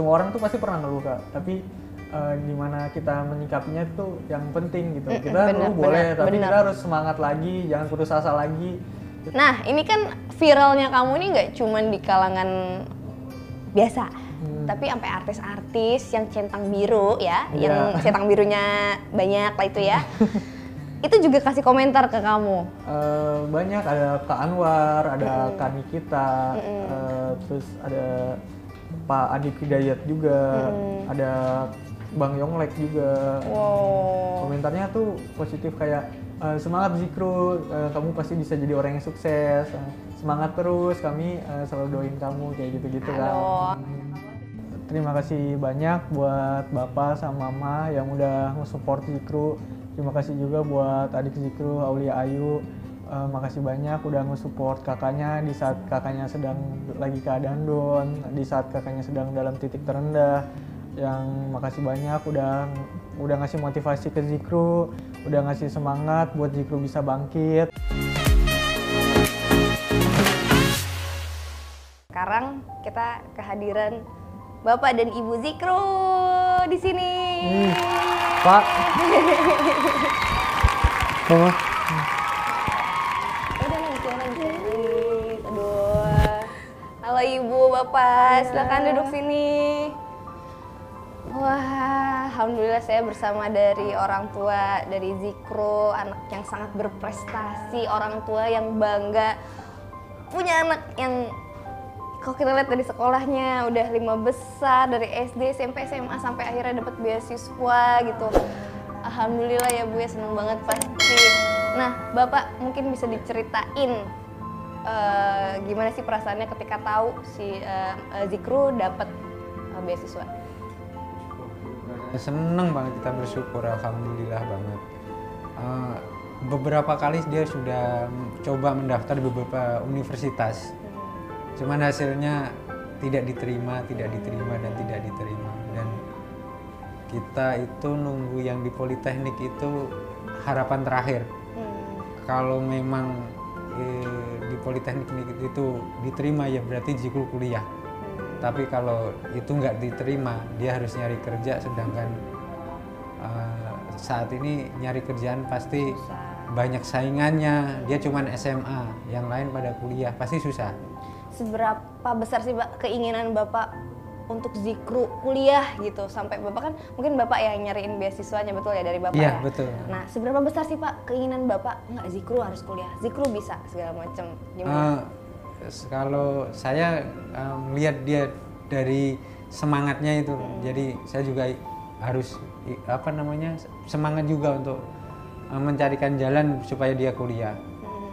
semua orang tuh pasti pernah ngeluh kak tapi uh, gimana kita menyikapinya itu yang penting gitu kita bener, ngeluh boleh bener, tapi bener. kita harus semangat lagi jangan putus asa lagi Nah, ini kan viralnya kamu ini nggak cuman di kalangan biasa, Hmm. tapi sampai artis-artis yang centang biru ya, Iya. yang centang birunya banyak lah itu ya. itu juga kasih komentar ke kamu. Uh, banyak ada Kak Anwar ada Kak Nikita uh, terus ada Pak Adik Hidayat juga ada Bang Yonglek juga. Wow. komentarnya tuh positif kayak "Eh, semangat Zikru eh, kamu pasti bisa jadi orang yang sukses. Eh, semangat terus kami eh, selalu doain kamu kayak gitu-gitu kan. Aduh. terima kasih banyak buat bapak sama mama yang udah nge-support Zikru. Terima kasih juga buat adik Zikru Aulia Ayu Eh, makasih banyak udah nge-support kakaknya di saat kakaknya sedang lagi keadaan down di saat kakaknya sedang dalam titik terendah. Yang makasih banyak udah udah ngasih motivasi ke Zikru udah ngasih semangat buat Zikru bisa bangkit. Sekarang kita kehadiran Bapak dan Ibu Zikro di sini. Nih, Pak. Mama Bapak, silakan duduk sini. Wah, alhamdulillah saya bersama dari orang tua dari Zikro, anak yang sangat berprestasi, orang tua yang bangga punya anak yang kalau kita lihat dari sekolahnya udah lima besar dari SD, SMP, SMA sampai akhirnya dapat beasiswa gitu. Alhamdulillah ya Bu ya seneng banget pasti. Nah Bapak mungkin bisa diceritain eh, gimana sih perasaannya ketika tahu si eh, Zikru dapat eh, beasiswa. seneng banget kita bersyukur alhamdulillah banget. Eh, beberapa kali dia sudah coba mendaftar di beberapa universitas. Cuman hasilnya tidak diterima tidak diterima dan tidak diterima. Dan kita itu nunggu yang di politeknik itu harapan terakhir. Hmm. kalau memang eh, di politeknik itu diterima ya berarti Zikru kuliah. Tapi kalau itu nggak diterima dia harus nyari kerja sedangkan eh, saat ini nyari kerjaan pasti banyak saingannya. Dia cuman SMA yang lain pada kuliah pasti susah. Seberapa besar sih Pak keinginan Bapak untuk Zikru kuliah gitu. Sampai Bapak kan mungkin Bapak yang nyariin beasiswanya betul ya dari Bapak Iya, ya. betul. Nah seberapa besar sih Pak keinginan Bapak? Nggak Zikru harus kuliah, Zikru bisa segala macam gimana? S- kalau saya melihat dia dari semangatnya itu. Jadi saya juga harus apa namanya semangat juga untuk eh, mencarikan jalan supaya dia kuliah.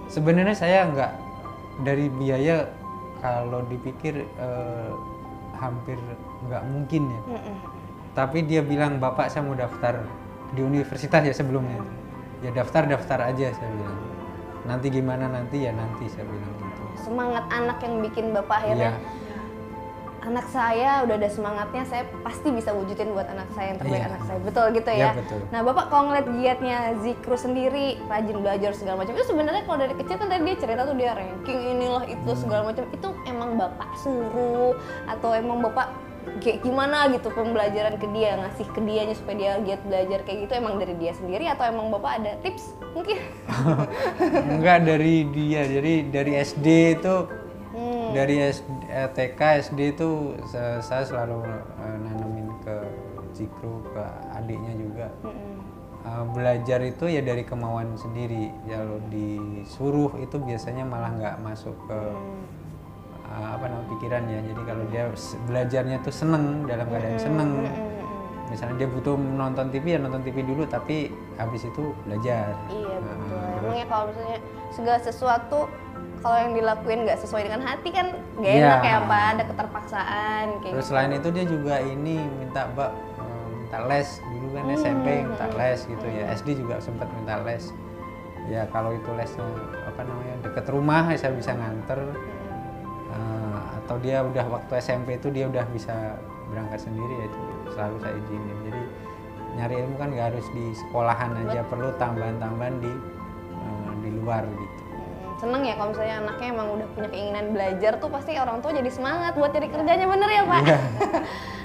Sebenarnya saya nggak dari biaya kalau dipikir eh, hampir nggak mungkin ya. Mm-mm. tapi dia bilang bapak saya mau daftar di universitas ya sebelumnya. Ya daftar daftar aja saya bilang. Nanti gimana nanti? Ya nanti saya bilang gitu. Semangat anak yang bikin Bapak akhirnya. Iya. Anak saya udah ada semangatnya saya pasti bisa wujudin buat anak saya yang terbaik Iya. anak saya betul gitu Iya, ya. betul. Nah bapak kalau ngeliat giatnya Zikru sendiri rajin belajar segala macam itu sebenarnya kalau dari kecil kan tadi dia cerita tuh dia ranking inilah itu Hmm. segala macam itu emang bapak suruh atau emang bapak kayak gimana gitu pembelajaran ke dia ngasih ke dianya supaya dia giat belajar kayak gitu emang dari dia sendiri atau emang bapak ada tips mungkin? enggak dari dia jadi dari SD itu. Dari SD, eh, TK SD itu saya, selalu eh, nanamin ke Zikru ke adiknya juga. Eh, belajar itu ya dari kemauan sendiri. Kalau disuruh itu biasanya malah nggak masuk ke Hmm. apa namanya pikiran ya. Jadi kalau dia belajarnya tuh seneng dalam keadaan seneng. Misalnya dia butuh nonton TV ya nonton TV dulu tapi habis itu belajar. Iya Nah, betul. terus- Emangnya kalau misalnya segala sesuatu kalau yang dilakuin nggak sesuai dengan hati kan gak Iya. enak ya apa ada keterpaksaan kayak Terus gitu. selain itu dia juga ini minta mbak eh, minta les. Dulu kan SMP minta les gitu ya. SD juga sempat minta les. Ya kalau itu lesnya apa namanya deket rumah ya saya bisa nganter. Eh, atau dia udah waktu SMP itu dia udah bisa berangkat sendiri ya itu selalu saya izinin. Jadi nyari ilmu kan nggak harus di sekolahan aja. Perlu tambahan-tambahan di eh, di luar gitu. Hmm, Seneng ya kalau misalnya anaknya emang udah punya keinginan belajar tuh pasti orang tua jadi semangat buat cari kerjanya bener ya pak. Iya.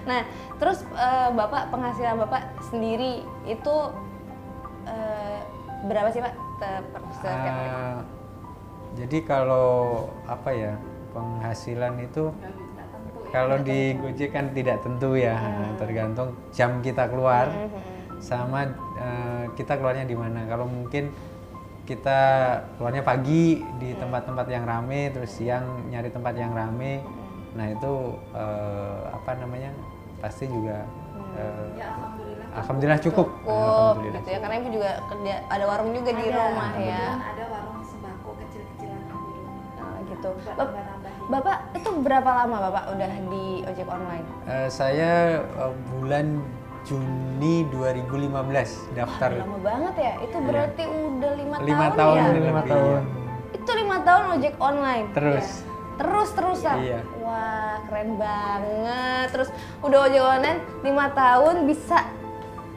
Nah, terus eh, Bapak penghasilan Bapak sendiri itu eh, berapa sih Pak per setiap? Eh, jadi kalau apa ya penghasilan itu kalau di Gojek kan tidak tentu ya, tergantung jam kita keluar sama eh, kita keluarnya di mana. Kalau mungkin kita keluarnya pagi di tempat-tempat yang rame, terus siang nyari tempat yang rame, nah itu eh, apa namanya pasti juga eh, alhamdulillah cukup. Cukup Alhamdulillah. gitu ya, karena Ibu juga kerja ada warung juga di Ada, rumah ya. ada warung sembako kecil-kecilan di rumah. Nah, gitu. Bapak itu berapa lama Bapak udah di ojek online? Eh, saya eh, bulan Juni 2015 daftar Lama banget ya. Itu berarti udah lima, lima tahun, tahun ya. lebih. lima tahun Itu lima tahun ojek online. terus Terus terusan. Iya. Wah keren banget. Terus udah ojek online lima tahun bisa.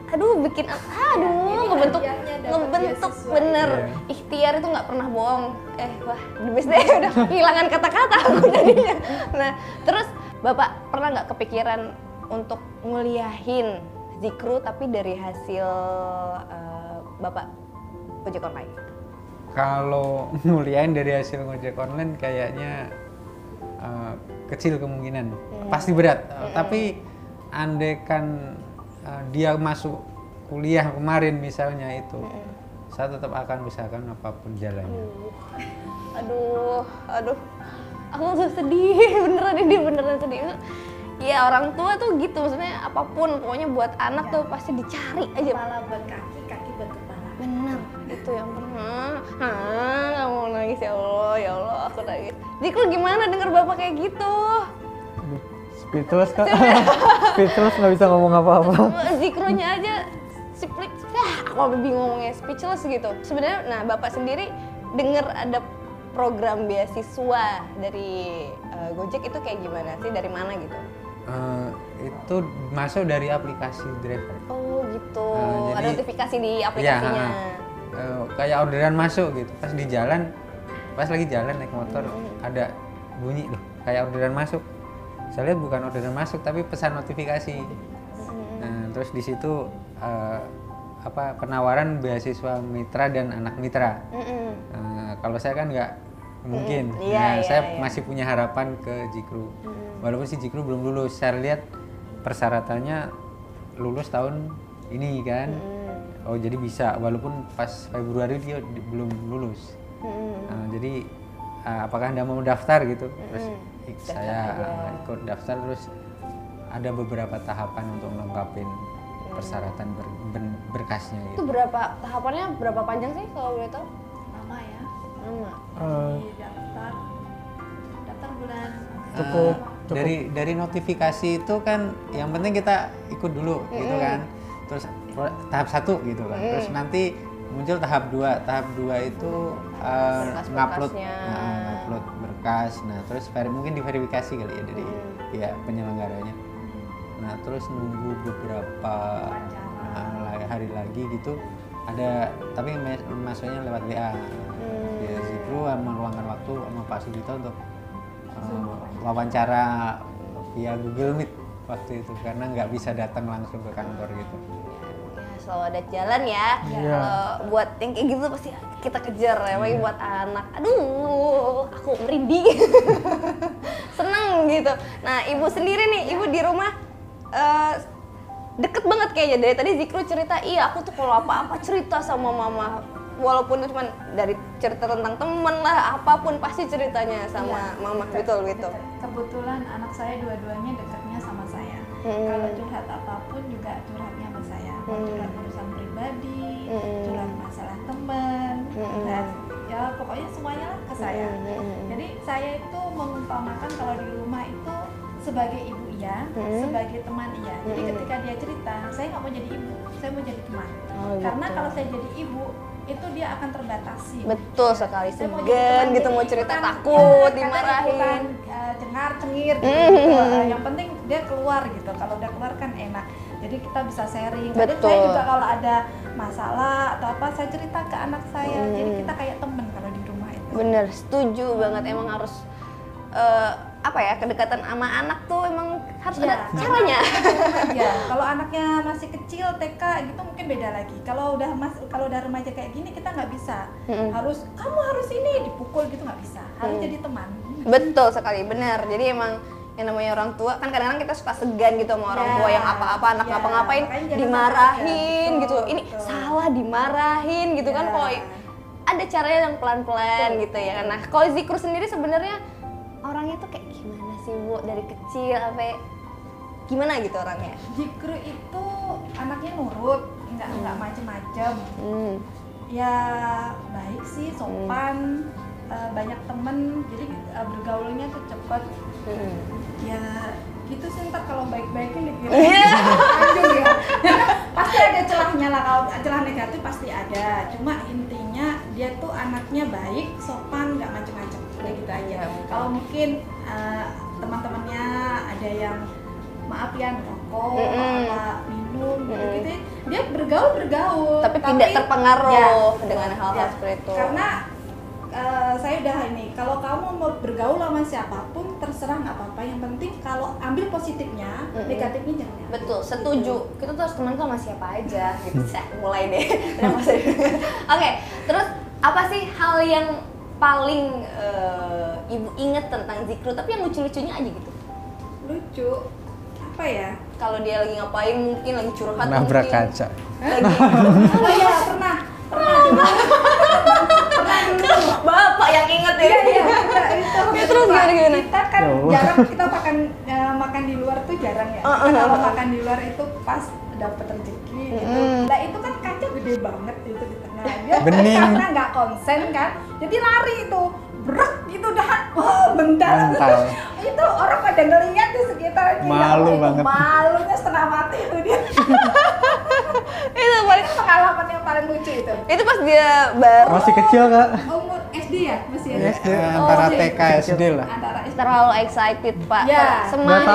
Aduh bikin aduh ngebentuk dapat ngebentuk beasiswa. bener Iya. ikhtiar itu nggak pernah bohong eh wah the best deh udah kehilangan kata-kata aku jadinya nah terus bapak pernah nggak kepikiran untuk nguliahin zikru tapi dari hasil eh, bapak ojek online. Kalau nguliain dari hasil ngojek online kayaknya eh, kecil kemungkinan. Pasti berat. Eh, tapi andekan eh, dia masuk kuliah kemarin misalnya itu saya tetap akan usahakan apa pun jalannya. Aduh aduh. Aku sedih beneran ini beneran sedih ya orang tua tuh gitu maksudnya apa pun pokoknya buat anak tuh pasti dicari aja. Kepala buat kaki, kaki buat kepala. bener itu yang pernah ah nggak mau nangis ya allah ya allah aku nangis. Zikru gimana denger bapak kayak gitu? Speechless kak. Speechless. Nggak bisa ngomong apa-apa. Zikrunya aja split ah aku bingung ngomongnya speechless gitu. Sebenarnya nah bapak sendiri denger ada program beasiswa dari eh, Gojek itu kayak gimana sih? Dari mana gitu Eh, itu masuk dari aplikasi driver. Oh gitu. Ada jadi- notifikasi di Iya, aplikasinya. ha. Eh, kayak orderan masuk gitu. Pas di jalan pas lagi jalan naik motor ada bunyi loh kayak orderan masuk. Saya lihat bukan orderan masuk tapi pesan notifikasi. Nah, terus di situ eh, apa penawaran beasiswa mitra dan anak mitra. Mm-mm. Eh, kalau saya kan nggak mungkin. Mm, iya, Nah, iya, saya iya. masih punya harapan ke Jikru. Walaupun si Jikru belum lulus saya lihat persyaratannya lulus tahun ini kan. Mm. oh jadi bisa. Walaupun pas Februari dia di- belum lulus. Mm-mm. Nah, jadi ah, apakah anda mau daftar gitu? Terus Daftar saya aja. ikut daftar. Terus ada beberapa tahapan untuk melengkapin persyaratan ber- ber- berkasnya itu gitu. berapa tahapannya berapa panjang sih kalau boleh tahu ya. Di daftar. Daftar bulan. Cukup, Eh, dari dari notifikasi itu kan yang penting kita ikut dulu gitu kan. Terus tahap satu gitu kan. Terus nanti muncul tahap dua. Tahap dua itu eh, ngupload. Nah, ngupload berkas. Nah terus mungkin diverifikasi kali ya dari pihak penyelenggaranya. Nah terus nunggu beberapa la- hari lagi gitu ada tapi masuknya lewat WA Zikru meluangkan waktu sama Pak Sugito untuk eh, wawancara via Google Meet waktu itu karena nggak bisa datang langsung ke kantor gitu. ya selalu ada jalan ya. Iya. kalau buat yang kayak gitu pasti kita kejar ya apalagi buat anak. Aduh aku merinding. Seneng gitu. Nah ibu sendiri nih ibu di rumah eh, deket banget kayaknya. Dari tadi Zikru cerita iya aku tuh kalau apa-apa cerita sama mama walaupun cuma dari cerita tentang temen lah apa pun pasti ceritanya sama Iya, mama betul betul dekat. Kebetulan anak saya dua-duanya dekatnya sama saya. Kalau curhat apa pun juga curhatnya sama saya. Mau curhat urusan pribadi, curhat masalah teman, curhat ya pokoknya semuanya lah ke saya. Jadi saya itu mengumpamakan kalau di rumah itu sebagai ibu iya, sebagai teman iya. Jadi ketika dia cerita, saya nggak mau jadi ibu, saya mau jadi teman. Oh, Karena gitu. kalau saya jadi ibu, itu dia akan terbatasi. betul sekali Saya teman, gitu mau cerita ikutan, takut ya, dimarahin ikutan, eh, cengar cengir gitu, Mm. gitu. Eh, yang penting dia keluar gitu kalau udah keluar kan enak jadi kita bisa sharing Kadang saya Betul. juga kalau ada masalah atau apa saya cerita ke anak saya jadi Mm. kita kayak temen kalau di rumah itu Bener, setuju banget. Emang harus eh, apa ya kedekatan sama anak tuh emang harus Iya. ada caranya. ya kalau anaknya masih kecil TK gitu mungkin beda lagi kalau udah mas kalau udah remaja kayak gini kita nggak bisa Mm-mm. harus kamu harus ini dipukul gitu nggak bisa harus Mm. jadi teman Betul sekali, benar. Jadi emang yang namanya orang tua kan kadang-kadang kita suka segan gitu sama orang Ya, tua yang apa-apa anak ya, ngapa-ngapain dimarahin sampai gitu. segan. Ini Betul, salah dimarahin gitu kan Ya. kalau ada caranya yang pelan-pelan gitu ya. Nah, kalau Zikru sendiri sebenarnya orangnya tuh kayak gimana sih, Bu? Dari kecil sampai gimana gitu orangnya? Jikru itu anaknya nurut nggak nggak macem-macem Hmm. ya baik sih sopan eh, banyak temen jadi eh, bergaulnya tuh cepet Hmm. ya gitu sih ntar kalau baik-baikin dikira. Anjing ya pasti ada celahnya lah kalau celah negatif pasti ada cuma intinya dia tuh anaknya baik sopan nggak gitu aja Iya, betul. kalau mungkin eh, teman-temannya ada yang maaf ya rokok Mm-mm. apa minum gitu Mm-mm. gitu dia bergaul bergaul Tapi tidak terpengaruh Ya, dengan hal-hal ya. seperti itu. karena eh, saya udah ini kalau kamu mau bergaul sama siapa pun terserah nggak apa-apa yang penting kalau ambil positifnya Mm-mm. negatifnya jangan ambil. Betul, setuju. Kita tuh harus teman sama siapa aja gitu. Mulai deh. Oke, terus apa sih hal yang paling eh, ibu inget tentang Zikru tapi yang lucu-lucunya aja gitu. lucu apa ya Kalau dia lagi ngapain mungkin lagi curhat nabrak mungkin. kaca Lagi oh iya pernah pernah dulu pernah dulu Bapak yang inget ya. Iya iya kita itu Ya, terus gimana, gimana? kita kan Allah. jarang kita makan eh, makan di luar tuh jarang ya. Uh, uh, kalau uh, uh. makan di luar itu pas dapat rezeki gitu. Nah itu kan gede banget itu di tengah. Dia Bening. karena nggak konsen kan, jadi lari itu berak gitu dah. Wah mental. Mental. itu orang pada ngeliat di sekitar dia. Malu banget. Malunya setengah mati itu dia. itu paling itu pengalaman yang paling lucu itu. itu pas dia baru Masih kecil kak? Umur SD ya masih ya. SD. Eh, antara Oh, TK SD lah Antara SD terlalu excited pak Ya. semangat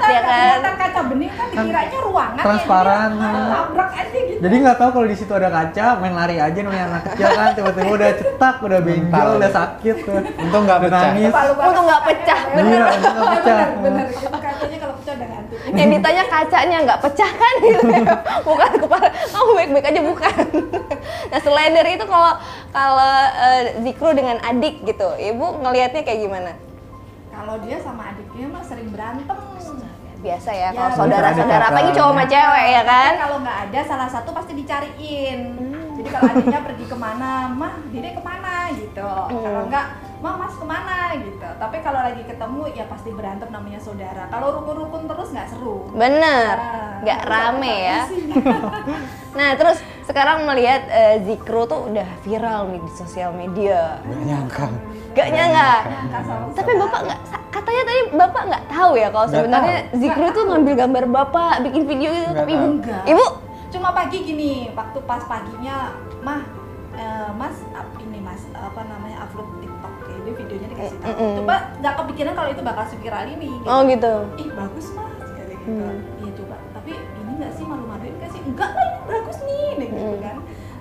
ya kan Kelihatan kaca bening kan dikiranya ruangan transparan. ya, jadi tabrak aja gitu. Jadi nggak tahu kalau di situ ada kaca, main lari aja namanya anak kecil kan, tiba-tiba udah cetak, udah benjol, Mental. udah sakit tuh. untung nggak pecah banget Untung nggak pecah, bener. Iya, untung nggak pecah. Bener, bener. Kacanya kalau pecah udah ganti. yang ditanya kacanya nggak pecah kan gitu ya. bukan kepala kamu baik-baik aja bukan nah selain dari itu kalau kalau eh, Zikru dengan adik gitu ibu ngelihatnya kayak gimana Kalau dia sama adiknya mah sering berantem. biasa ya Ya, kalau saudara-saudara Ada apalagi cowok sama cewek ya kan Kalau nggak ada salah satu pasti dicariin. Hmm. Jadi kalau adiknya pergi ke mana, mah dede ke mana gitu. Hmm. Kalau nggak, mah mas ke mana gitu. Tapi kalau lagi ketemu ya pasti berantem namanya saudara. Kalau rukun-rukun terus nggak seru. bener Ah, nggak harus rame ya nah terus sekarang melihat eh, Zikru tuh udah viral nih di sosial media nggak nyangka gak nyangka tapi bapak nggak katanya tadi bapak nggak tahu ya kalau sebenarnya. Zikru tuh ngambil gambar bapak bikin video gitu Nggak tapi ibu. Enggak. ibu Cuma pagi gini, waktu pas paginya, mah eh, mas ini mas apa namanya upload Ya, dia videonya dikasih tahu. Mm-mm. Coba nggak kepikiran kalau itu bakal viral ini. Gitu. oh gitu Ih bagus mas, kayak gitu. Hmm. Iya coba. Tapi ini nggak sih malu-maluin nggak sih? Enggak lah ini bagus nih, nih gitu Hmm. kan.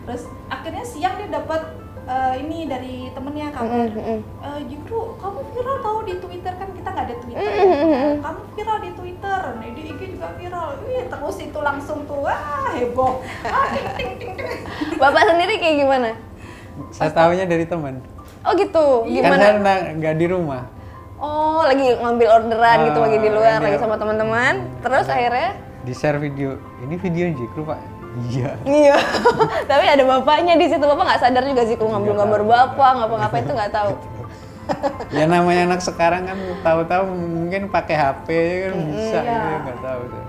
Terus akhirnya siang dia dapat eh, ini dari temennya kabar. Mm, mm, mm. Eh, Jikru, kamu viral tahu di Twitter kan kita nggak ada Twitter. Mm, mm, mm, mm. Kamu viral di Twitter, nih di IG juga viral. Wih, terus itu langsung tuh wah heboh. Ah, ting, ting, ting, ting. Bapak sendiri kayak gimana? saya tahunya dari teman Oh gitu, gimana? saya na- nggak di rumah Oh lagi ngambil orderan gitu Ah, lagi di luar, ini lagi ya. sama teman-teman. Terus akhirnya? di share video ini video Jikru pak iya Iya. Tapi ada bapaknya di situ. Bapak nggak sadar juga sih kalau ngambil gambar bapak, ngapa-ngapain itu nggak tahu. ya namanya anak sekarang kan tahu-tahu mungkin pakai HP kan bisa Iya. gitu ya, nggak tahu tuh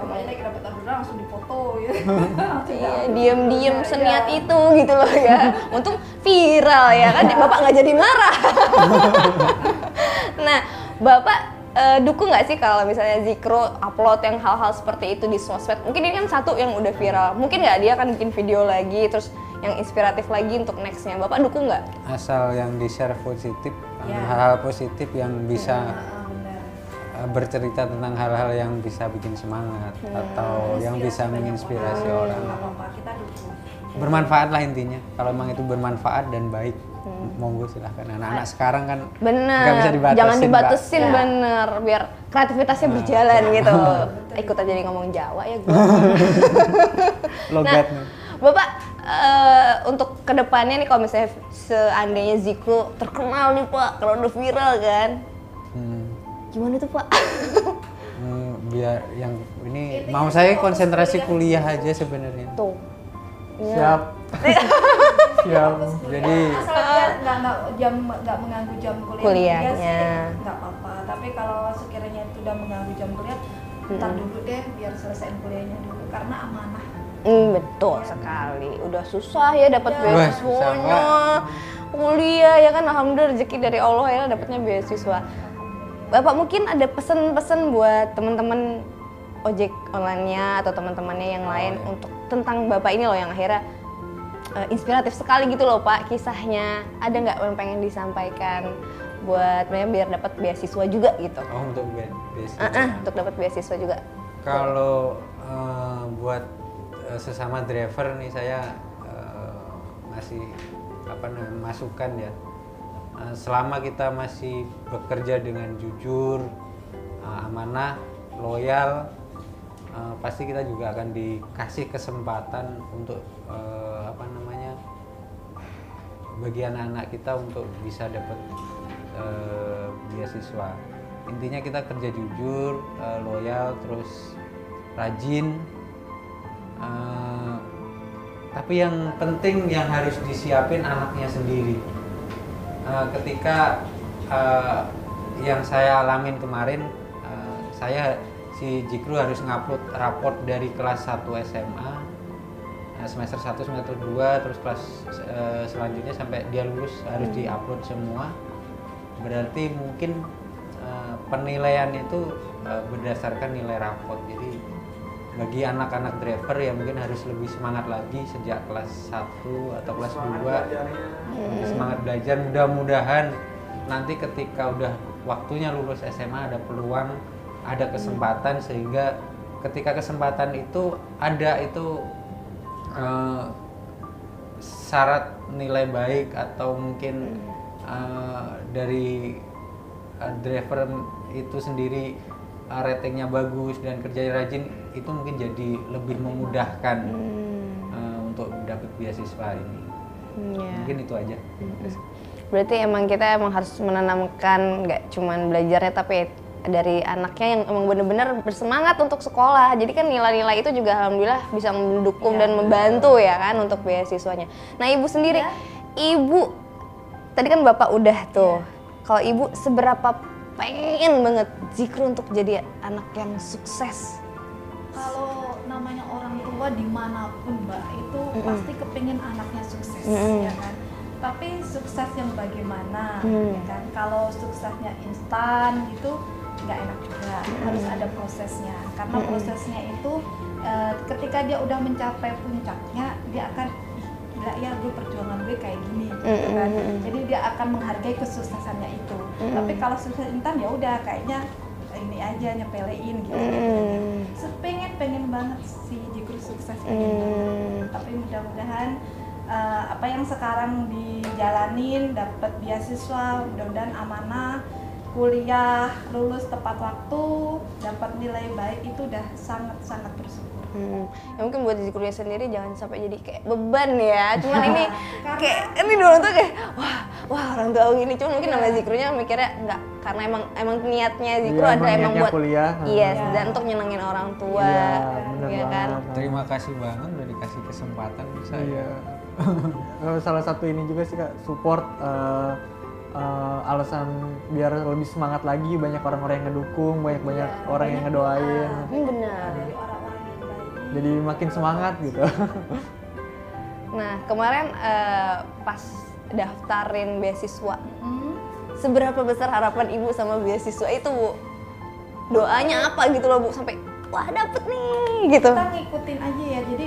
Kalau ini kita dapat orderan langsung dipoto ya. Langsung Iya, upload. diem-diem Iya, seniat iya. itu gitu loh ya. Untung viral ya kan, bapak nggak jadi marah. nah, bapak eh, dukung nggak sih kalau misalnya Zikro upload yang hal-hal seperti itu di sosmed? Mungkin ini kan satu yang udah viral. Mungkin nggak dia akan bikin video lagi, terus yang inspiratif lagi untuk nextnya. Bapak dukung nggak? asal yang di share positif Ya. hal-hal positif yang bisa uh, bercerita tentang hal-hal yang bisa bikin semangat atau yang bisa menginspirasi orang. orang bermanfaat lah intinya kalau emang itu bermanfaat dan baik monggo silahkan anak-anak sekarang kan Bener, bisa dibatasin jangan dibatasin Ya. bener, biar kreativitasnya berjalan gitu. Ikut aja nih ngomong Jawa ya gue. logat nih. Bapak, eh, untuk ke depannya nih kalau misalnya seandainya Ziko terkenal nih Pak, kalau udah viral kan, Hmm. Gimana tuh Pak? Hmm, biar yang ini Intinya mau saya konsentrasi kuliah. kuliah aja sebenarnya tuh. Iya. Siap. Siap. Jadi nggak nggak jam nggak mengganggu jam kuliah Kuliahnya. nggak apa-apa tapi kalau sekiranya itu udah mengganggu jam kuliah ntar dulu deh biar selesaiin kuliahnya dulu karena amanah Hmm, betul sekali. Udah susah ya dapat Ya. Beasiswanya. Kuliah ya kan alhamdulillah rezeki dari Allah ya dapatnya beasiswa. Bapak mungkin ada pesan-pesan buat teman-teman ojek online-nya atau teman-temannya yang Oh, lain iya. untuk tentang Bapak ini loh yang akhirnya eh, inspiratif sekali gitu loh Pak kisahnya. Ada nggak yang pengen disampaikan buat mereka biar dapat beasiswa juga gitu? oh untuk be- beasiswa. Ah, ah, untuk dapat beasiswa juga. Kalau eh, buat eh, sesama driver nih saya eh, masih apa namanya masukan ya. Eh, selama kita masih bekerja dengan jujur, eh, amanah, loyal, eh, pasti kita juga akan dikasih kesempatan untuk apa namanya bagi anak-anak kita untuk bisa dapat beasiswa. Intinya kita kerja jujur, loyal, terus rajin. Tapi yang penting yang harus disiapin anaknya sendiri. Eh, ketika eh, yang saya alamin kemarin, eh, saya si Jikru harus ngupload raport dari kelas 1 SMA semester 1, semester 2, terus kelas eh, selanjutnya sampai dia lulus harus diupload semua. Berarti mungkin eh, penilaian itu eh, berdasarkan nilai raport. Jadi bagi anak-anak driver yang mungkin harus lebih semangat lagi sejak kelas 1 atau kelas 2 lebih semangat belajar mudah-mudahan nanti ketika udah waktunya lulus SMA ada peluang ada kesempatan sehingga ketika kesempatan itu ada itu eh, syarat nilai baik atau mungkin eh, dari eh, driver itu sendiri ratingnya bagus dan kerja rajin itu mungkin jadi lebih memudahkan eh, untuk dapat beasiswa ini Iya. mungkin itu aja Berarti emang kita emang harus menanamkan nggak cuman belajarnya tapi dari anaknya yang emang bener-bener bersemangat untuk sekolah. Jadi kan nilai-nilai itu juga alhamdulillah bisa mendukung dan membantu ya kan untuk beasiswanya. Nah ibu sendiri, ibu tadi kan bapak udah tuh. Kalau ibu seberapa pengen banget Zikru untuk jadi anak yang sukses? Kalau namanya orang tua di mana pun mbak itu pasti kepingin anaknya sukses Mm-mm. ya kan? Tapi sukses yang bagaimana Mm. ya kan? Kalau suksesnya instan gitu nggak enak juga. Harus ada prosesnya. Karena prosesnya itu eh, ketika dia udah mencapai puncaknya dia akan "Ih, gila ya gue perjuangan gue kayak gini gitu kan? jadi dia akan menghargai kesuksesannya itu. Tapi kalau sukses instan ya udah kayaknya ini aja nyepelein gitu Hmm. pengen pengen banget si Jikru sukses. Hmm. tapi mudah-mudahan eh, apa yang sekarang dijalanin dapat beasiswa mudah-mudahan amanah kuliah lulus tepat waktu dapat nilai baik itu udah sangat sangat bersyukur Hmm. Ya mungkin buat diri kuliah sendiri jangan sampai jadi kayak beban ya. Cuman ini kayak ini dulu tuh kayak wah wah orang tua gini. Cuman mungkin nama zikrunya mikirnya enggak karena emang emang niatnya zikru Iya, ada emang emang buat kuliah. Yes, Iya. dan untuk nyenengin orang tua. Iya, Iya kan? banget. Terima kasih banget udah dikasih kesempatan bisa. Iya. Eh, Salah satu ini juga sih kak support eh, eh, alasan biar lebih semangat lagi banyak orang-orang yang ngedukung banyak banyak Iya, orang yang ngedoain Ini benar. Jadi makin semangat gitu. Nah, kemarin eh, pas daftarin beasiswa, Hmm. seberapa besar harapan Ibu sama beasiswa itu, Bu? Doanya apa gitu loh, Bu, sampai wah dapet nih gitu. kita ngikutin aja ya jadi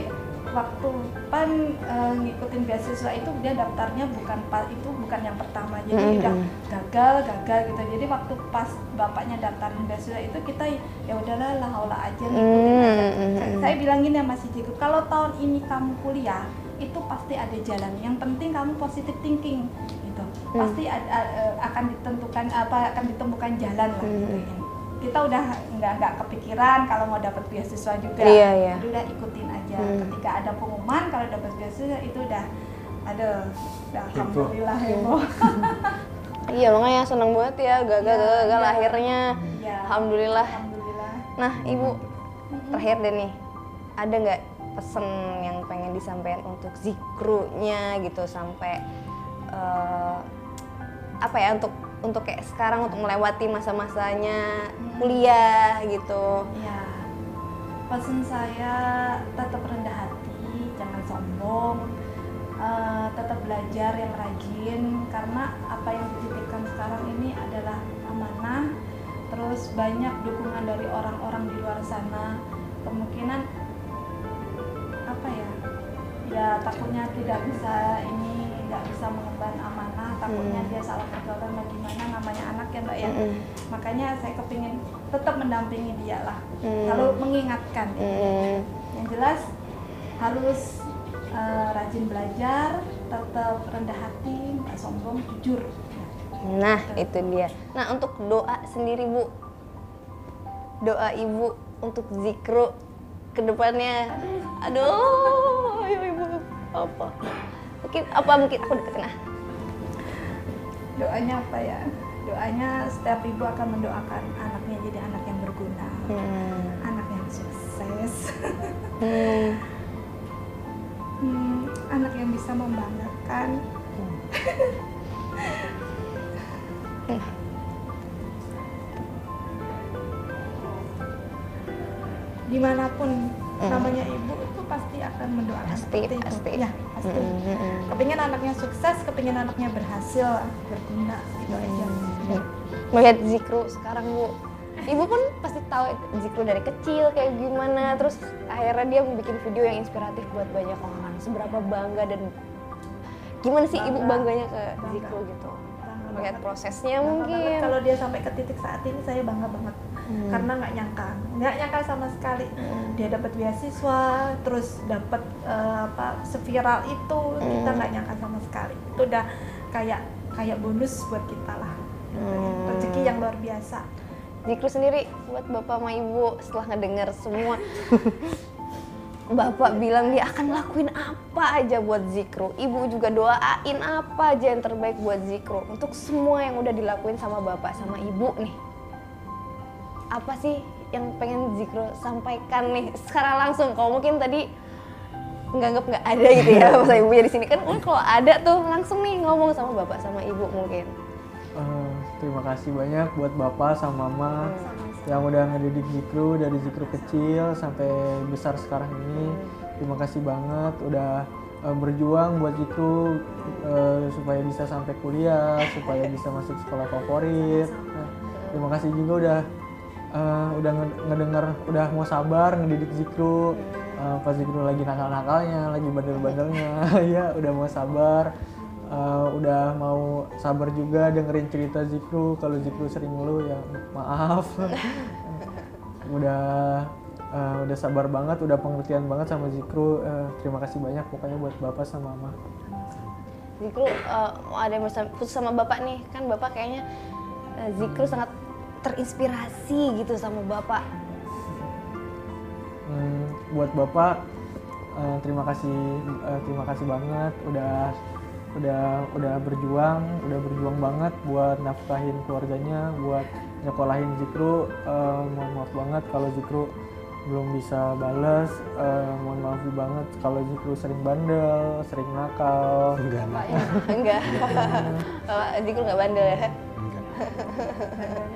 waktu pan eh, ngikutin beasiswa itu dia daftarnya bukan pa- itu bukan yang pertama. Jadi Mhm. udah gagal gagal gitu. Jadi waktu pas bapaknya daftarin beasiswa itu kita ya udahlah lah aja ngikutin aja. Mhm. saya, saya bilangin ya masih Jiku kalau tahun ini kamu kuliah itu pasti ada jalan. Yang penting kamu positive thinking gitu. Pasti ad- a- eh, akan ditentukan apa akan ditemukan jalan lah gitu kita udah nggak nggak kepikiran kalau mau dapat beasiswa juga Iya, iya. Jadi udah ikutin aja Hmm. ketika ada pengumuman kalau dapat beasiswa itu udah ada alhamdulillah heboh Iya makanya seneng banget ya gagal Iya, gagal iya. akhirnya. Iya. Alhamdulillah. alhamdulillah Nah ibu terakhir deh nih ada nggak pesen yang pengen disampaikan untuk zikrunya gitu sampai eh, apa ya untuk untuk kayak sekarang untuk melewati masa-masanya kuliah gitu. Ya, pesan saya tetap rendah hati, jangan sombong, eh, tetap belajar yang rajin karena apa yang dititipkan sekarang ini adalah amanah. Terus banyak dukungan dari orang-orang di luar sana, kemungkinan apa ya? Ya takutnya tidak bisa ini, nggak bisa mengemban amanah, takutnya Hmm. dia salah perbuatan bagaimana namanya anak ya mbak ya Mm-mm. makanya saya kepingin tetap mendampingi dia lah Hmm. kalau mengingatkan Mm. yang jelas harus eh, rajin belajar tetap rendah hati nggak sombong jujur Nah, itu dia. Nah, untuk doa sendiri, Bu. Doa Ibu untuk zikru ke depannya. Aduh, ayo Ibu. Apa? Mungkin apa mungkin aku deketin ah. doanya apa ya doanya setiap ibu akan mendoakan anaknya jadi anak yang berguna Hmm. anak yang sukses Hmm. Hmm, anak yang bisa membanggakan di mana pun namanya ibu akan mendoakan Pasti, seperti itu. pasti. ya pasti Mm, mm, mm. kepingin anaknya sukses kepingin anaknya berhasil berguna gitu aja Hmm. Melihat zikru sekarang, Bu. Ibu pun pasti tahu zikru dari kecil kayak gimana. Terus akhirnya dia bikin video yang inspiratif buat banyak orang. Seberapa bangga dan gimana sih Ibu Bangga. bangganya ke Bangga. zikru gitu? Melihat prosesnya Bangga mungkin. banget kalau dia sampai ke titik saat ini saya bangga banget Hmm. karena nggak nyangka. Nggak nyangka sama sekali. Dia dapat beasiswa terus dapat eh, apa seviral itu. Kita Hmm. nggak nyangka sama sekali. Itu udah kayak kayak bonus buat kita lah. Hmm. rezeki yang luar biasa. Zikru sendiri buat bapak sama ibu setelah ngedengar semua. Bapak bilang dia akan lakuin apa aja buat Zikru. Ibu juga doain apa aja yang terbaik buat Zikru. Untuk semua yang udah dilakuin sama bapak sama ibu nih Apa sih yang pengen Zikru sampaikan nih? Secara langsung Kalau mungkin tadi nganggap nggak ada gitu ya masa ibunya di sini. Kan kalau ada tuh langsung nih ngomong sama bapak sama ibu mungkin. Eh, terima kasih banyak buat bapak sama mama yang udah ngedidik Zikru dari Zikru kecil sampai besar sekarang ini. Terima kasih banget udah eh, berjuang buat Zikru eh, supaya bisa sampai kuliah, supaya bisa masuk sekolah favorit. Nah, terima kasih juga udah eh, udah nge- ngedenger, udah mau sabar ngedidik Zikru. Eh, pas Zikru lagi nakal-nakalnya, lagi bandel-bandelnya, ya udah mau sabar. Eh, udah mau sabar juga dengerin cerita Zikru. Kalau Zikru sering ngeluh ya maaf. Udah eh, udah sabar banget udah pengertian banget sama Zikru. Eh, terima kasih banyak pokoknya buat bapak sama mama. Zikru eh, ada khusus sama bapak nih. Kan bapak kayaknya Zikru sangat terinspirasi gitu sama bapak? Hmm, buat bapak eh, terima kasih eh, terima kasih banget udah udah udah berjuang udah berjuang banget buat nafkahin keluarganya buat nyekolahin Zikru. Eh, mohon maaf banget kalau Zikru belum bisa bales. Eh, mohon maaf banget kalau Zikru sering bandel sering nakal. Enggak enggak. Ya enggak Bapak Zikru nggak bandel ya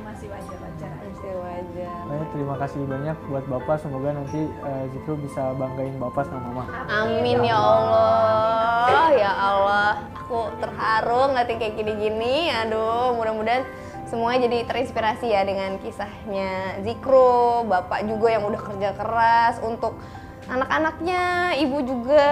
masih wajar-wajar aja. Masih wajar. Nah, terima kasih banyak buat Bapak. Semoga nanti eh, Zikru bisa banggain Bapak sama Mama. Amin ya Allah. Ya Allah. Aku terharu ngeliatin kayak gini-gini. Aduh mudah-mudahan semuanya jadi terinspirasi ya dengan kisahnya Zikro bapak juga yang udah kerja keras untuk anak-anaknya ibu juga.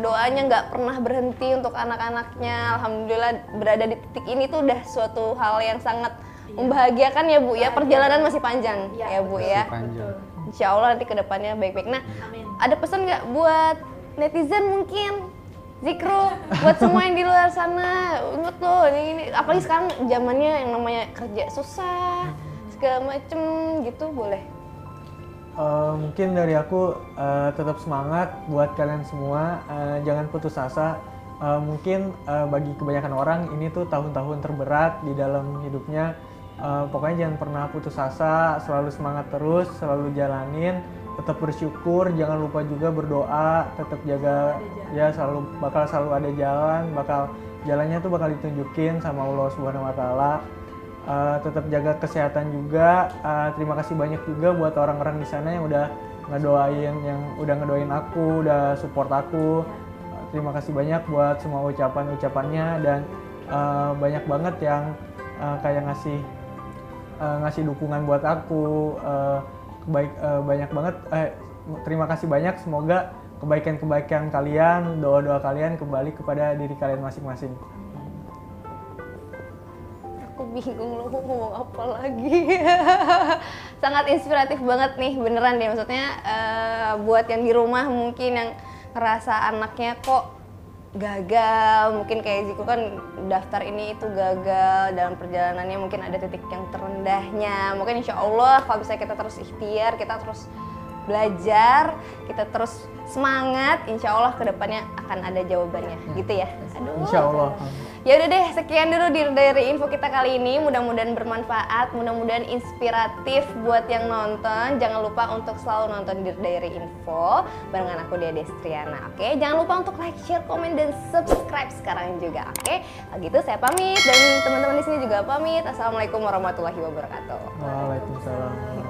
Doanya nggak pernah berhenti untuk anak-anaknya. Alhamdulillah berada di titik ini tuh udah suatu hal yang sangat membahagiakan ya bu ya. Perjalanan masih panjang ya Iya, bu betul. ya panjang. Insya Allah nanti ke depannya baik-baik. Nah amin. ada pesan nggak buat netizen mungkin? Zikru, buat semua yang di luar sana, inget loh, ini, ini. Apalagi sekarang zamannya yang namanya kerja susah, segala macem gitu, boleh. Eh, mungkin dari aku eh, tetap semangat buat kalian semua, eh, jangan putus asa. Eh, mungkin eh, bagi kebanyakan orang ini tuh tahun-tahun terberat di dalam hidupnya. Eh, pokoknya jangan pernah putus asa, selalu semangat terus, selalu jalanin, tetap bersyukur, jangan lupa juga berdoa, tetap jaga ya selalu bakal selalu ada jalan, bakal jalannya tuh bakal ditunjukin sama Allah Subhanahu Wa Taala. Eh, tetap jaga kesehatan juga. Eh, terima kasih banyak juga buat orang-orang di sana yang udah ngedoain, yang udah ngedoain aku, udah support aku. Eh, terima kasih banyak buat semua ucapan-ucapannya dan eh, banyak banget yang eh, kayak ngasih eh, ngasih dukungan buat aku. Eh, kebaik eh, banyak banget. Eh, terima kasih banyak. Semoga kebaikan-kebaikan kalian, doa-doa kalian kembali kepada diri kalian masing-masing. Bingung loh mau ngomong apa lagi. Sangat inspiratif banget nih, beneran deh. Maksudnya eh, buat yang di rumah mungkin yang ngerasa anaknya kok gagal, mungkin kayak Ziko kan daftar ini itu gagal dalam perjalanannya mungkin ada titik yang terendahnya. Mungkin insya Allah kalau misalnya kita terus ikhtiar, kita terus belajar, kita terus semangat, insya Allah ke depannya akan ada jawabannya, gitu ya. Aduh. Insya Allah. Ya udah deh, sekian dulu dari info kita kali ini. Mudah-mudahan bermanfaat, mudah-mudahan inspiratif buat yang nonton. Jangan lupa untuk selalu nonton di Diary Info barengan aku Dia Destriana. Oke, jangan lupa untuk like, share, komen dan subscribe sekarang juga. Oke, kalau gitu saya pamit dan teman-teman di sini juga pamit. Assalamualaikum warahmatullahi wabarakatuh. Waalaikumsalam.